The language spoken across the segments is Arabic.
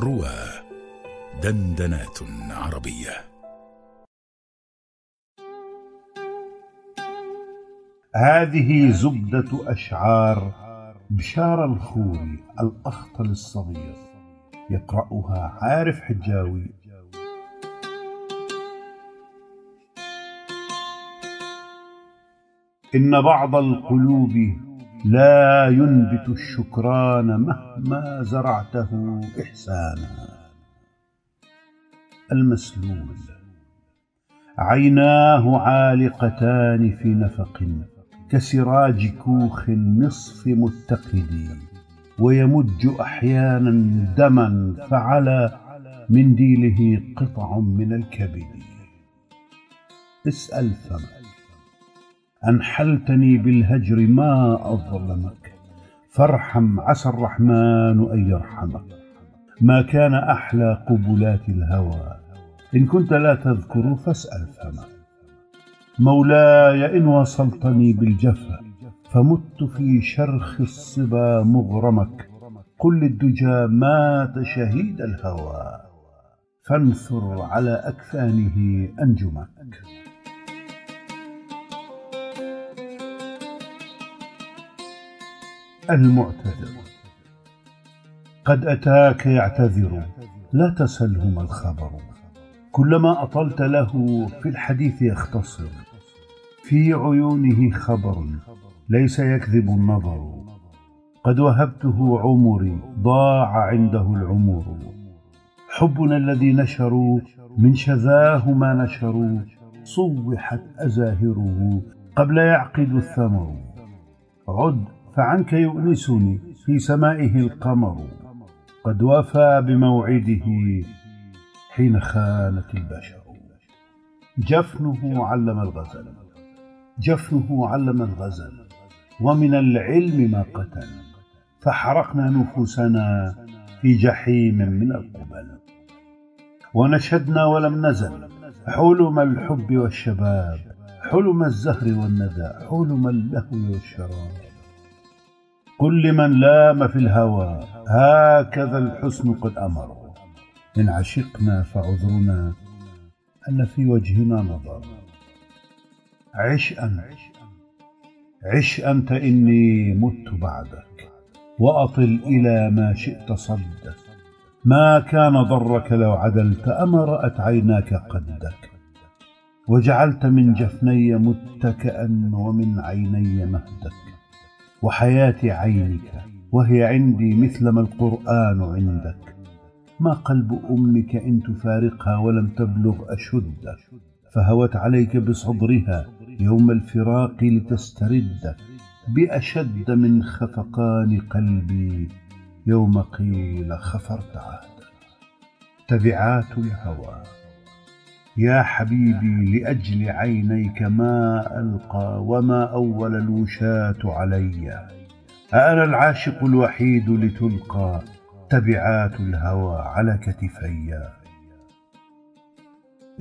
روى دندنات عربية. هذه زبدة أشعار بشار الخوري الأخطل الصغير يقرأها عارف حجاوي. إن بعض القلوب لا ينبت الشكران مهما زرعته إحسانا. المسلول. عيناه عالقتان في نفق كسراج كوخ النصف متقد ويمج أحيانا دما فعلى منديله قطع من الكبد. اسأل فما أنحلتني بالهجر ما اظلمك فارحم عسى الرحمن أن يرحمك. ما كان أحلى قبلات الهوى. إن كنت لا تذكر فاسأل فما مولاي إن وصلتني بالجفا فمت في شرخ الصبا مغرمك. قل للدجى مات شهيد الهوى. فانثر على أكفانه أنجمك. المعتذر قد أتاك يعتذر لا تسله ما الخبر. كلما أطلت له في الحديث يختصر في عيونه خبر ليس يكذب النظر. قد وهبته عمري ضاع عنده العمر. حبنا الذي نشروا من شذاه ما نشروا صوحت أزاهره قبل يعقد الثمر. عد فعنك يؤنسني في سمائه القمر قد وفى بموعده حين خانت البشر. جفنه علم الغزل جفنه علم الغزل ومن العلم ما قتل فحرقنا نفوسنا في جحيم من القبل. ونشدنا ولم نزل حلم الحب والشباب حلم الزهر والندى حلم اللهو والشراب. قل لمن لام في الهوى هكذا الحسن قد أمر. إن عشقنا فعذرنا أن في وجهنا نظر. عش أنت عش أنت إني مت بعدك وأطل إلى ما شئت صدك. ما كان ضرك لو عدلت أما رأت عيناك قدك. وجعلت من جفني متكئا ومن عيني مهدك. وحياة عينك وهي عندي مثلما القرآن عندك. ما قلب أمك إن تفارقها ولم تبلغ أشد فهوت عليك بصدرها يوم الفراق لتسترد. بأشد من خفقان قلبي يوم قيل خفرت عهدا تبعات الهوى. يا حبيبي لأجل عينيك ما ألقى وما أول الوشاة علي. أأنا العاشق الوحيد لتلقى تبعات الهوى على كتفي.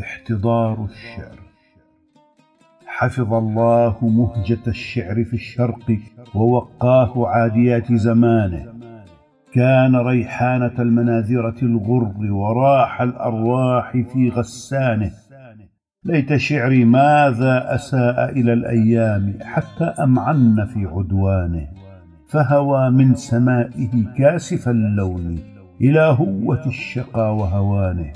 احتضار الشعر. حفظ الله مهجة الشعر في الشرق ووقاه عاديات زمانه. كان ريحانة المناذرة الغر وراح الأرواح في غسانه. ليت شعري ماذا أساء إلى الأيام حتى أمعن في عدوانه. فهوى من سمائه كاسف اللون إلى هوة الشقى وهوانه.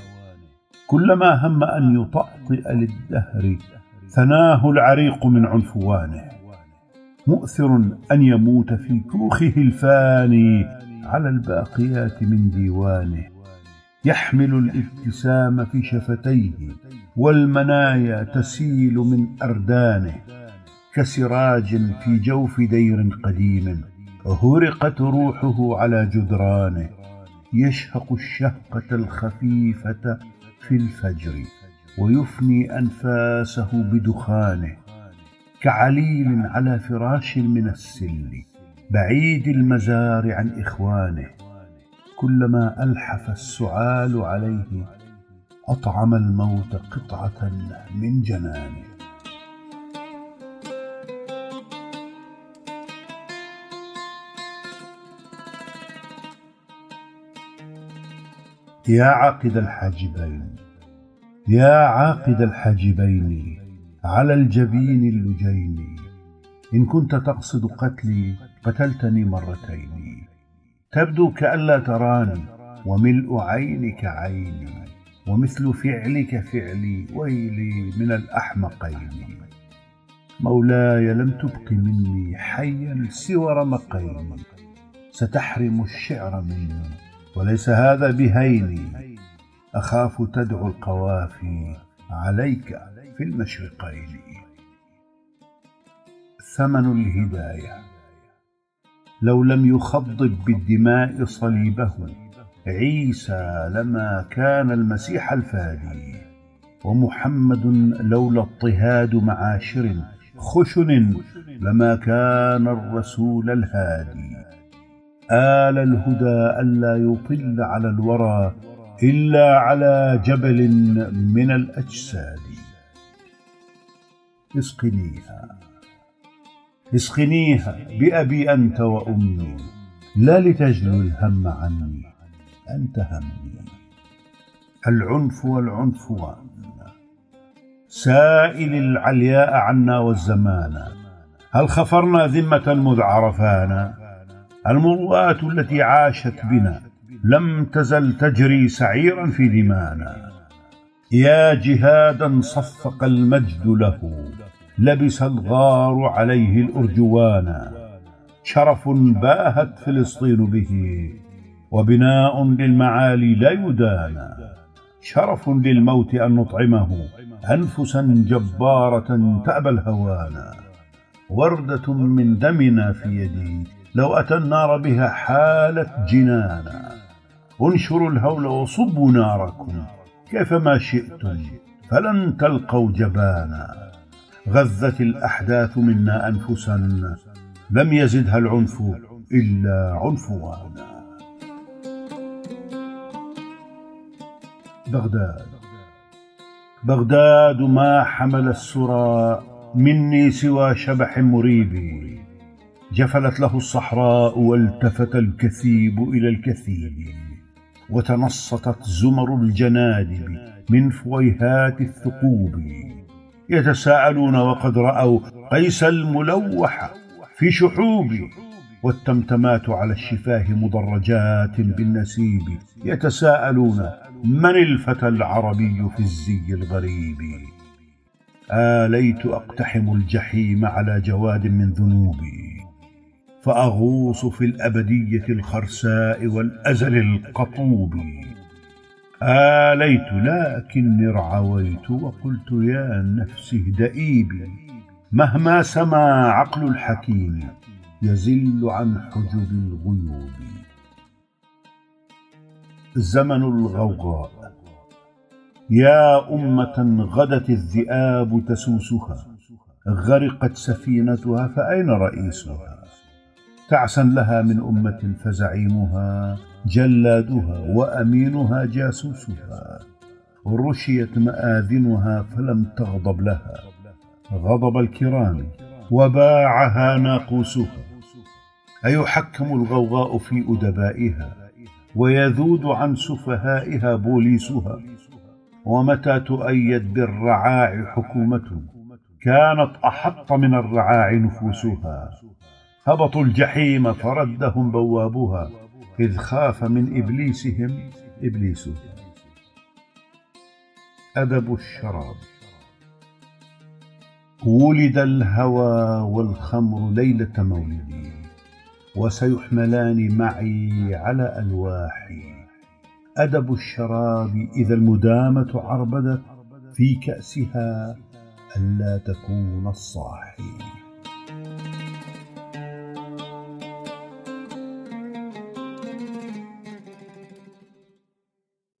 كلما هم أن يطأطئ للدهر ثناه العريق من عنفوانه. مؤثر أن يموت في كوخه الفاني على الباقيات من ديوانه يحمل الابتسام في شفتيه والمنايا تسيل من أردانه كسراج في جوف دير قديم هرقت روحه على جدرانه يشهق الشهقة الخفيفة في الفجر ويفني أنفاسه بدخانه كعليل على فراش من السل. بعيد المزار عن إخوانه كلما ألحف السعال عليه أطعم الموت قطعة من جنانه. يا عاقد الحاجبين يا عاقد الحاجبين على الجبين اللجين إن كنت تقصد قتلي قتلتني مرتين. تبدو كألا تراني وملء عينك عيني ومثل فعلك فعلي ويلي من الأحمقين. مولاي لم تبق مني حيا سوى رمقين. ستحرم الشعر مني وليس هذا بهيني. أخاف تدعو القوافي عليك في المشرقين. ثمن الهداية. لو لم يخضب بالدماء صليبه عيسى لما كان المسيح الفادي. ومحمد لولا اضطهاد معاشر خشن لما كان الرسول الهادي. آل الهدى ألا يطل على الورى إلا على جبل من الأجساد. اسقنيها. اسقنيها بأبي أنت وأمي لا لتجلو الهم عني أنت همي. العنف والعنفوان سائل العلياء عنا والزمان. هل خفرنا ذمة مذ عرفانا؟ المروءات التي عاشت بنا لم تزل تجري سعيرا في دمانا يا جهادا صفق المجد له لبس الغار عليه الارجوانا شرف باهت فلسطين به وبناء للمعالي لا يدانى شرف للموت أن نطعمه انفسا جبارة تأبى الهوانا وردة من دمنا في يدي لو أتى النار بها حالت جنانا. انشروا الهول وصبوا ناركم كيفما شئتم فلن تلقوا جبانا. غذت الأحداث منا أنفسا. لم يزدها العنف إلا عنفوانا. بغداد. بغداد ما حمل السرى مني سوى شبح مريب. جفلت له الصحراء والتفت الكثيب إلى الكثيب. وتنصتت زمر الجنادب من فويهات الثقوب. يتساءلون وقد رأوا قيس الملوح في شحوب والتمتمات على الشفاه مضرجات بالنسيب. يتساءلون من الفتى العربي في الزي الغريب؟ آليت أقتحم الجحيم على جواد من ذنوبي فأغوص في الأبدية الخرساء والأزل القطوب. آليت لكني ارعويت وقلت يا نفس اهدئي بي مهما سما عقل الحكيم يزل عن حجب الغيوب. زمن الغوغاء. يا أمة غدت الذئاب تسوسها غرقت سفينتها فأين رئيسها؟ تعسا لها من أمة فزعيمها جلادها وأمينها جاسوسها رشيت مآذنها فلم تغضب لها. غضب الكرام وباعها ناقوسها. أيحكم الغوغاء في أدبائها ويذود عن سفهائها بوليسها؟ ومتى تؤيد بالرعاع حكومة؟ كانت أحط من الرعاع نفوسها. هبطوا الجحيم فردهم بوابها. إذ خاف من إبليسهم إبليس. أدب الشراب. ولد الهوى والخمر ليلة مولدي وسيحملان معي على ألواحي. أدب الشراب إذا المدامة عربدت في كأسها ألا تكون الصاحي.